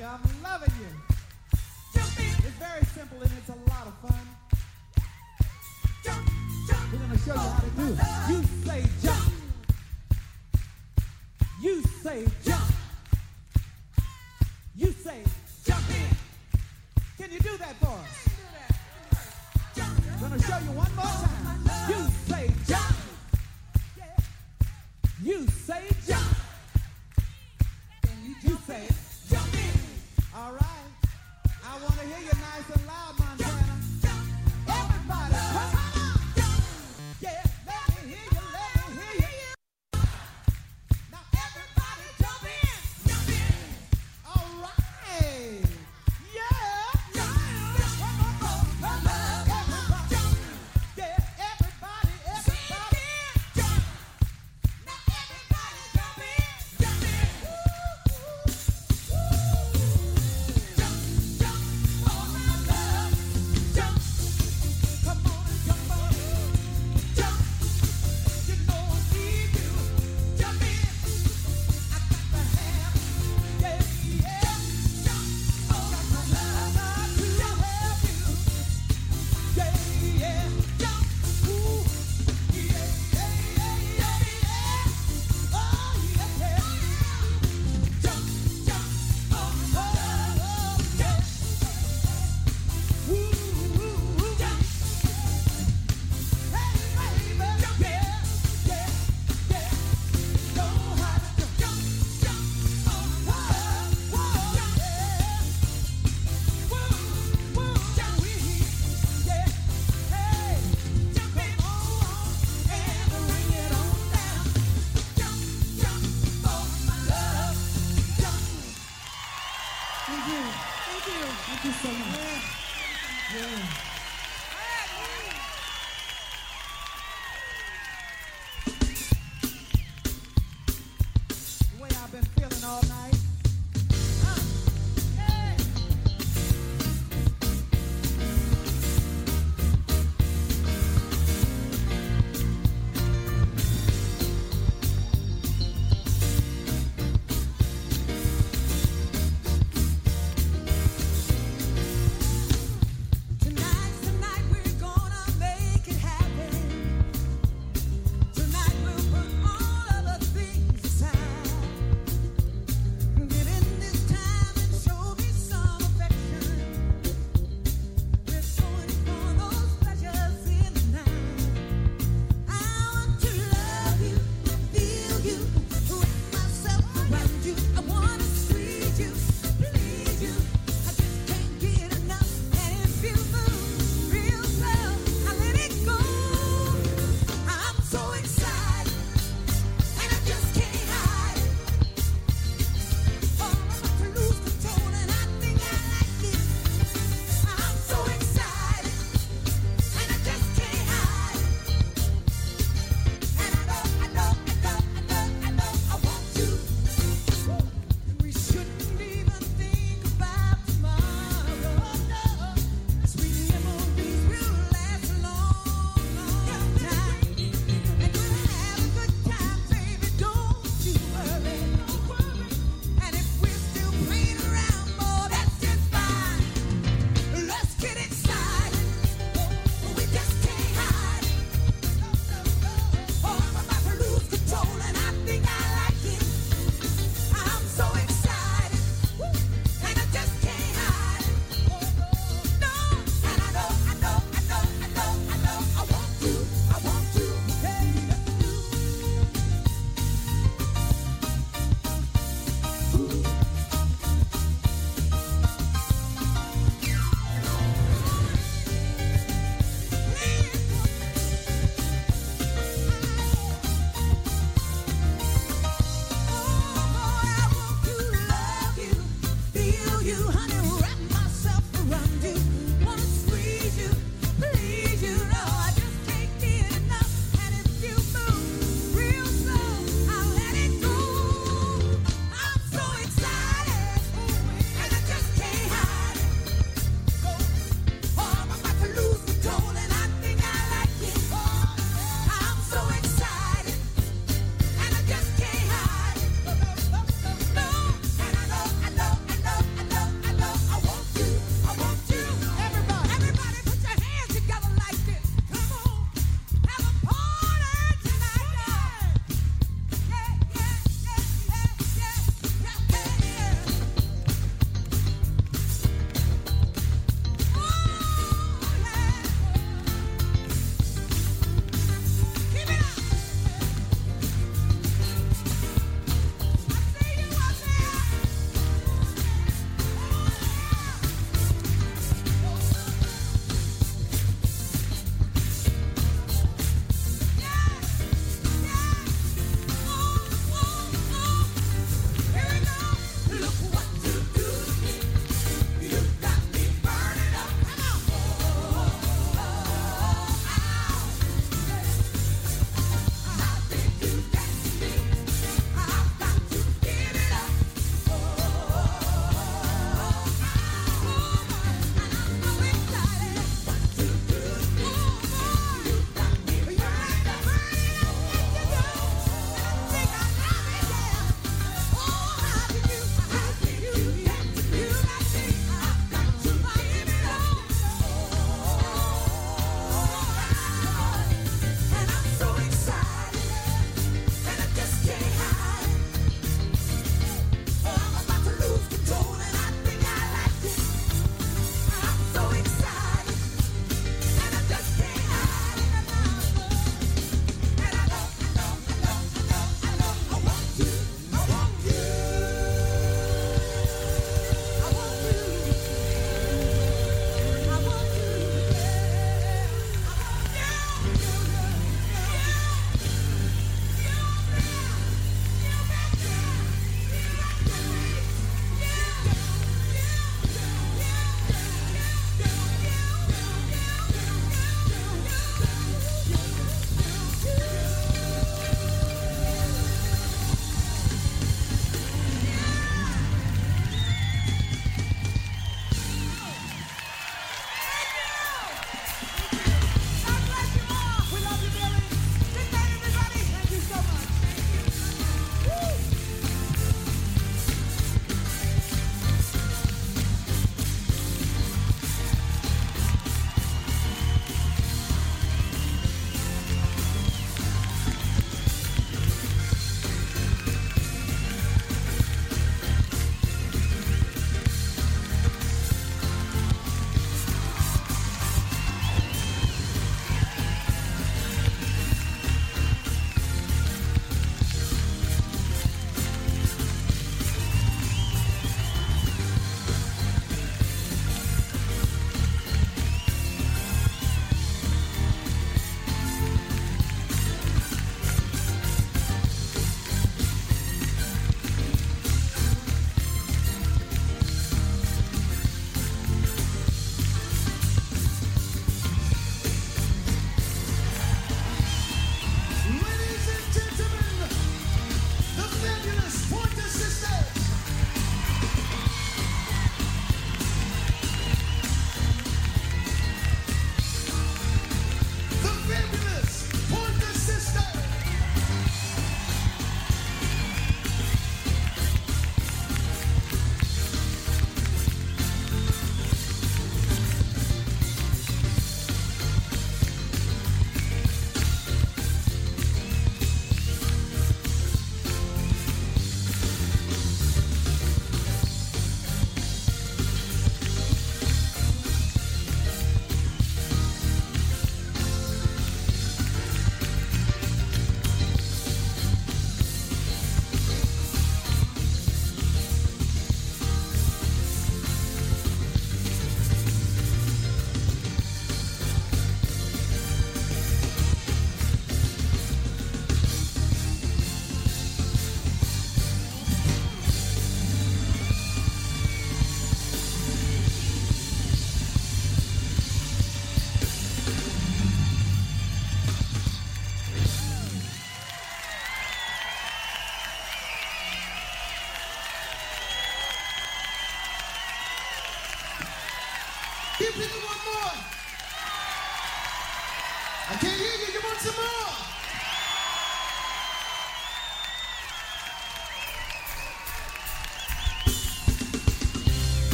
you. I'm loving you. It's very simple and it's a lot of fun. Jump, jump. We're gonna show you how to do it. You say jump. You say jump. You say jump in. Can you do that for us? I'm gonna show you one more time. You say jump. You say jump. You say all right. I want to hear you nice and loud.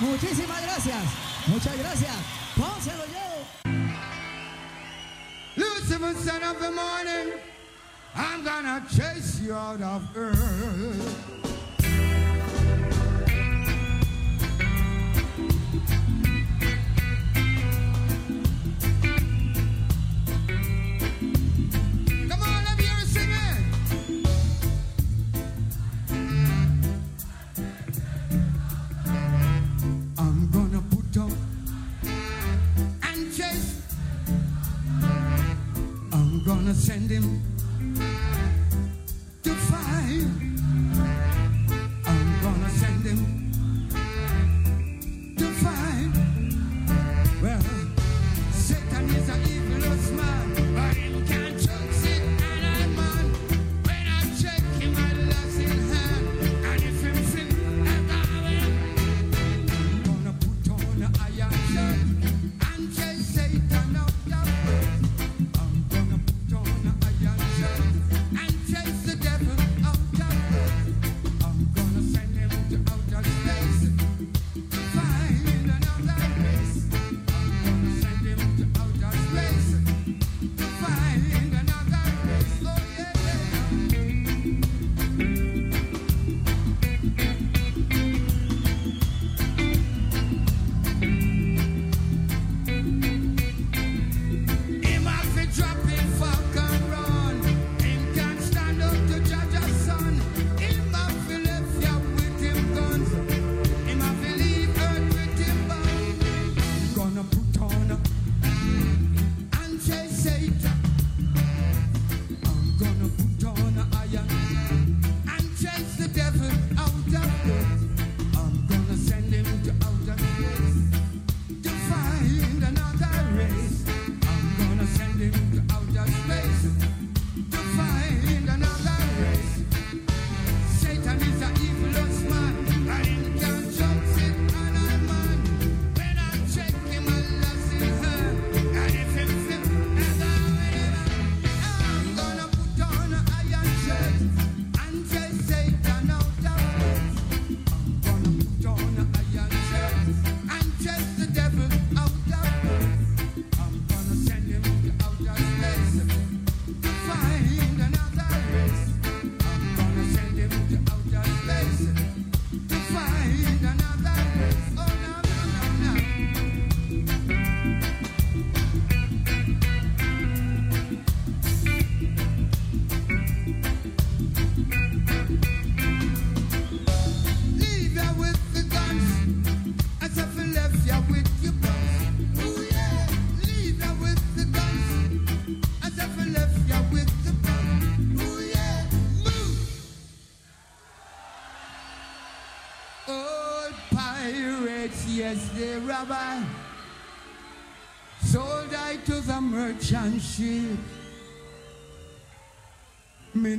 Muchísimas gracias. Muchas gracias. Lucifer of the morning, I'm gonna chase you out of earth. gonna send him.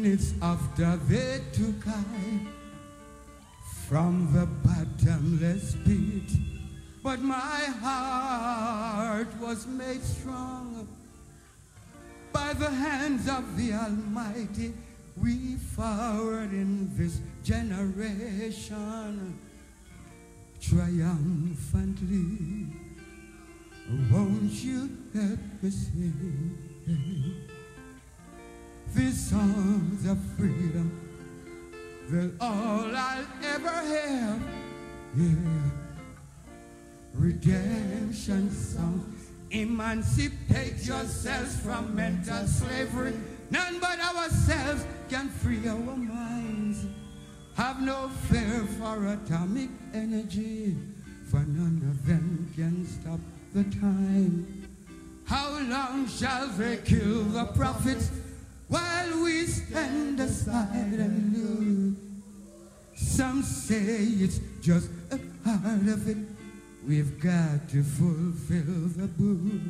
minutes after they took I from the bottomless pit, but my heart was made strong by the hands of the Almighty. We forward in this generation triumphantly. Won't you help me sing? These songs of freedom that all I'll ever have. Yeah. Redemption songs. Emancipate yourselves from mental slavery. None but ourselves can free our minds. Have no fear for atomic energy, for none of them can stop the time. How long shall they kill the prophets while we stand aside and look. Some say it's just a part of it. We've got to fulfill the book.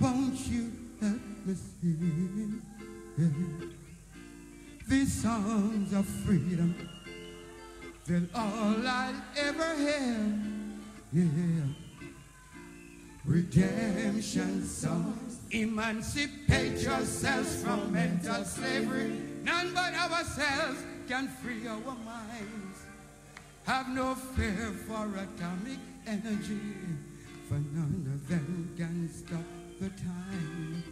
Won't you help me sing these songs of freedom? They're all I'll ever have. Yeah. Redemption songs. Emancipate yourselves from mental slavery. None but ourselves can free our minds. Have no fear for atomic energy, for none of them can stop the time.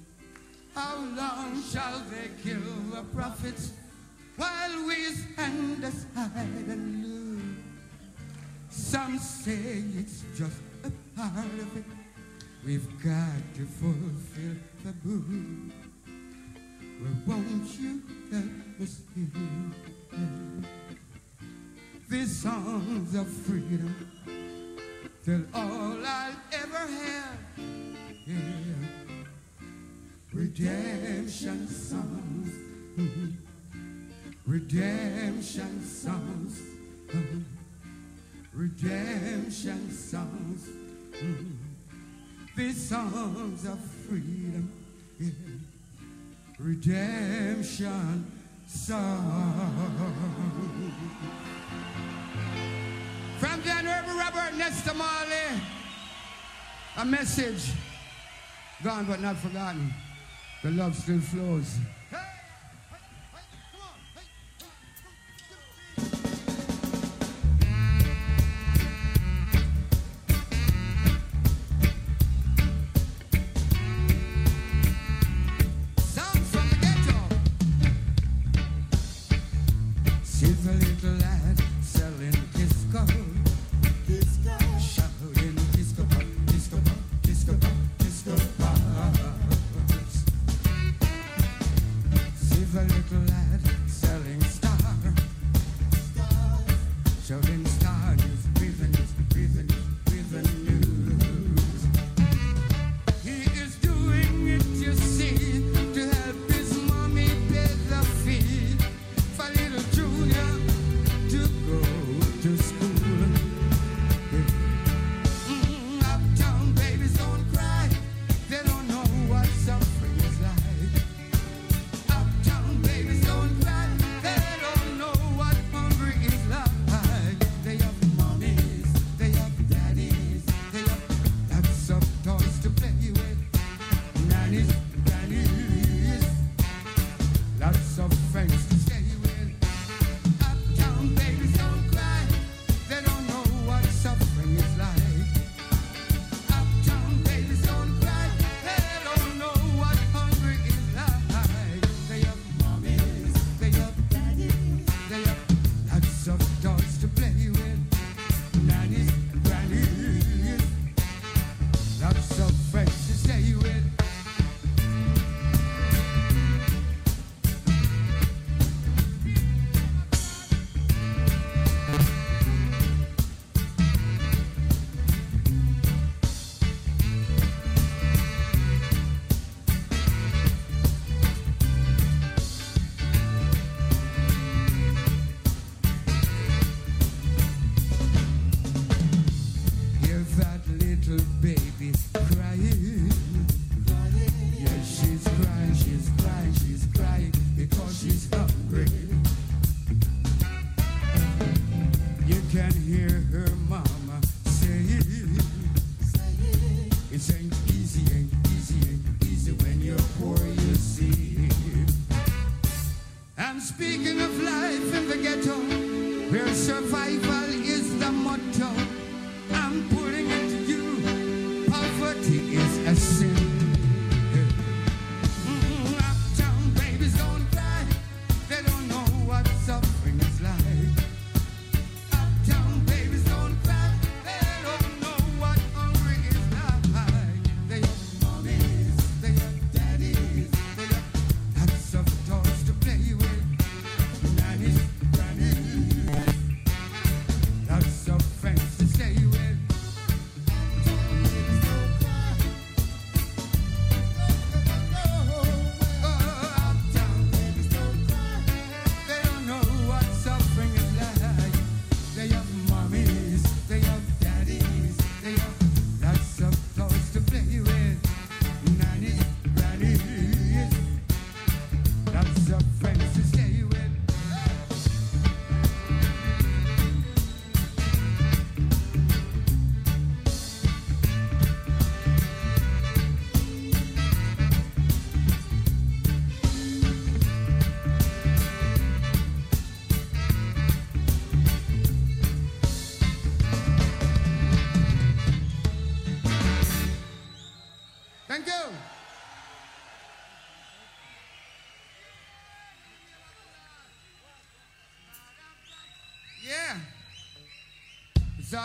How long shall they kill the prophets while we stand aside and look? Some say it's just a part of it. We've got to fulfill the mood. Well, won't you let us hear these songs of freedom? Till all I'll ever have, yeah. Redemption songs, redemption songs, redemption songs. Mm -hmm these songs of freedom, yeah. redemption song. From the Honorable Robert Nesta Marley, a message gone but not forgotten. The love still flows. Hey!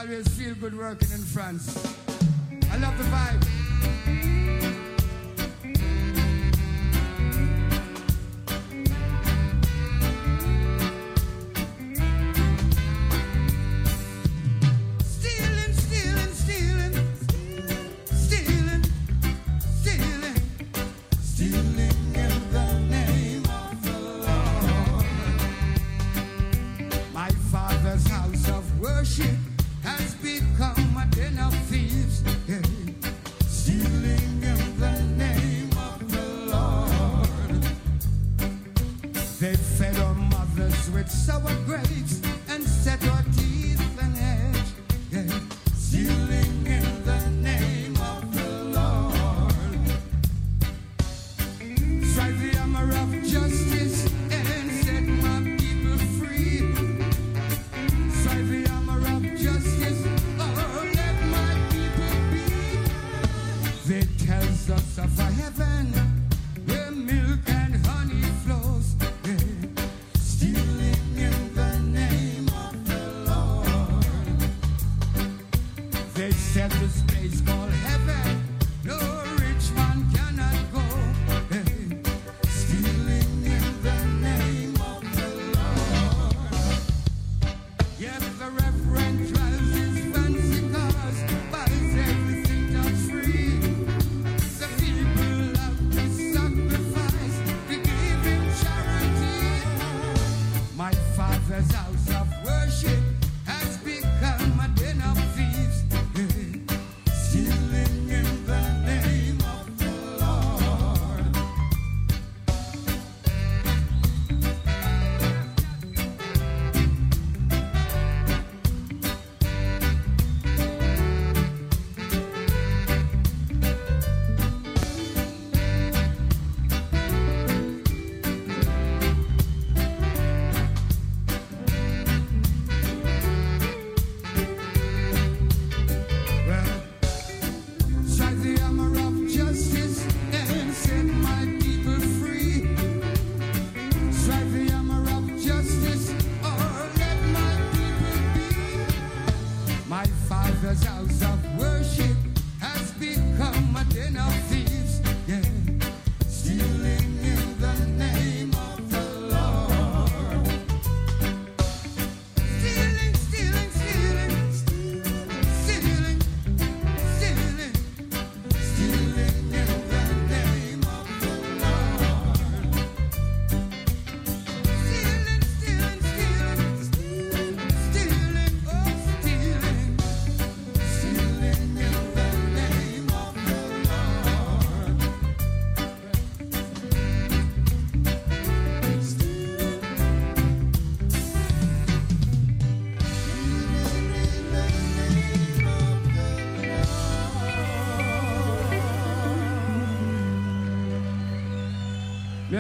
always feel good working in France. I love the vibe.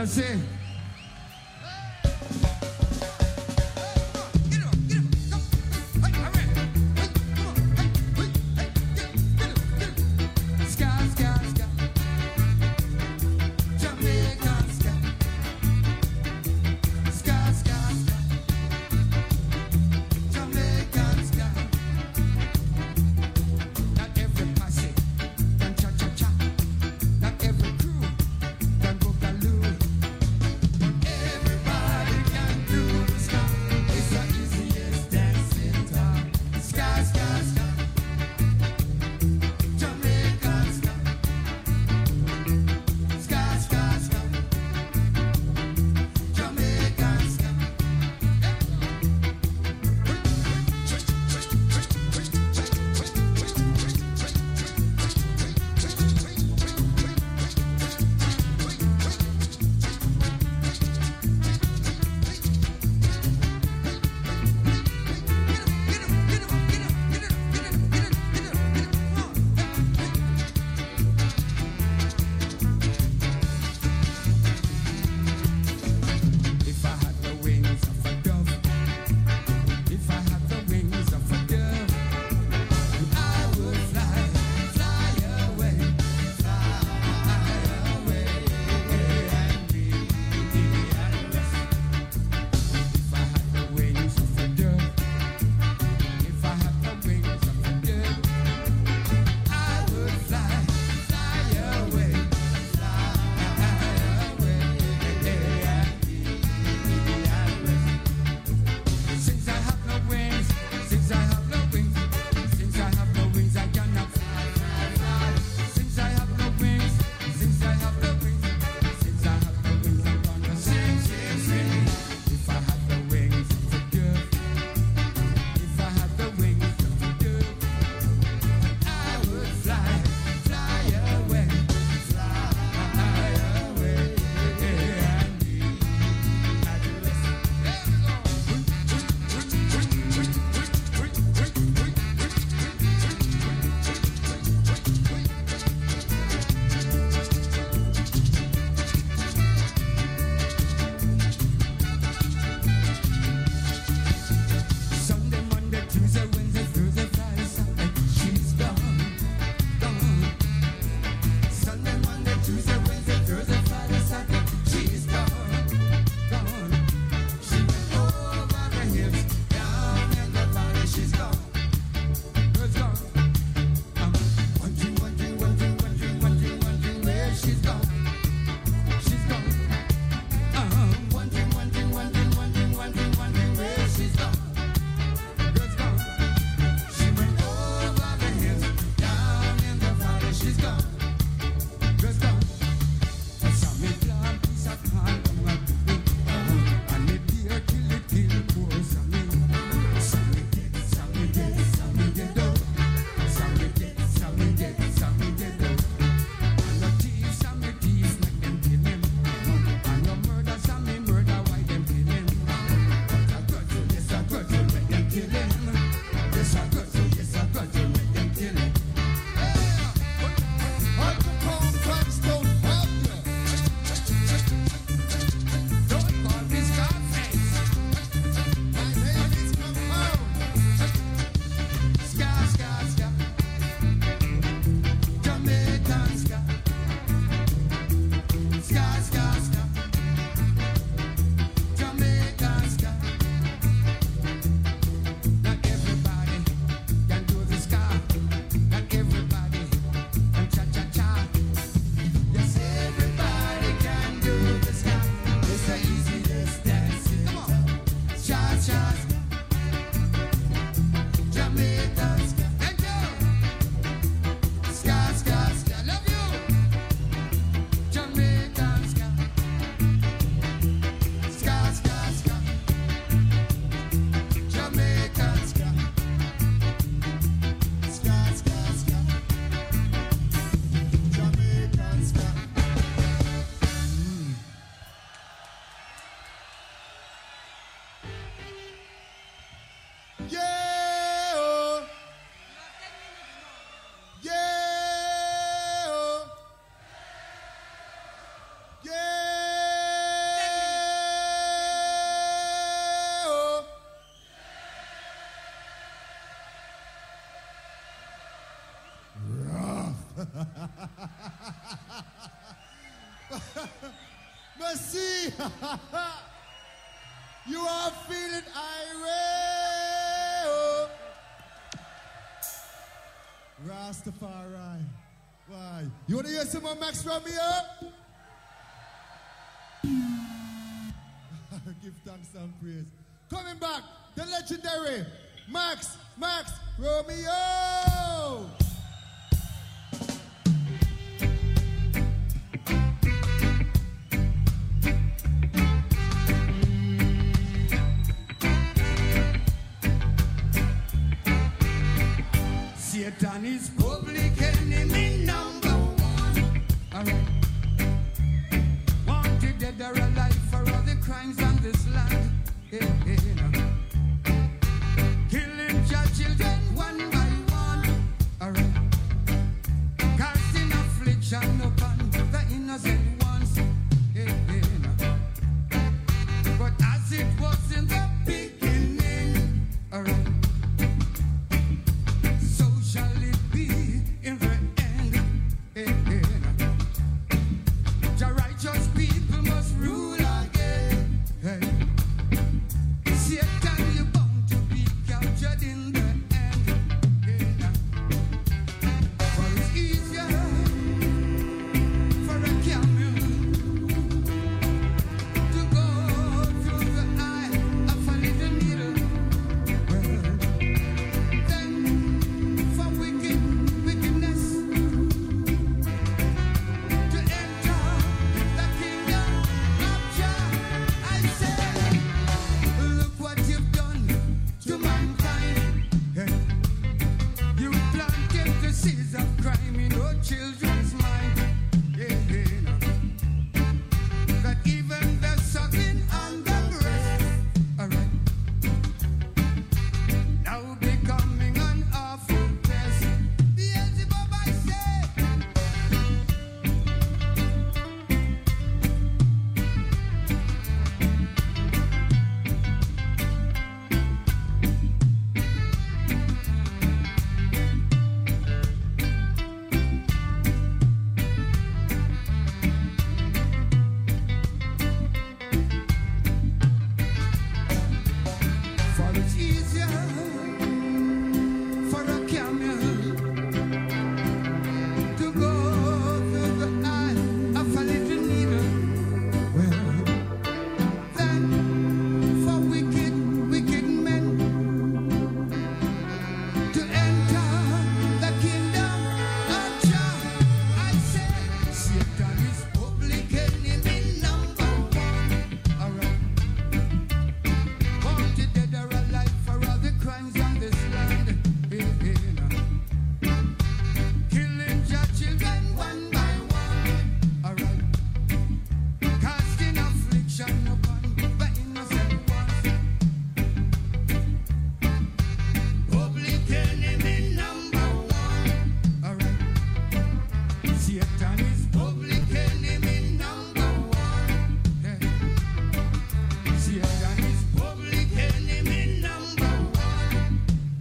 Let's see. Merci. you are feeling irate. oh. Rastafari. Why? You want to hear some more Max Romeo? Give thanks and praise. Coming back, the legendary Max, Max Romeo. Satan is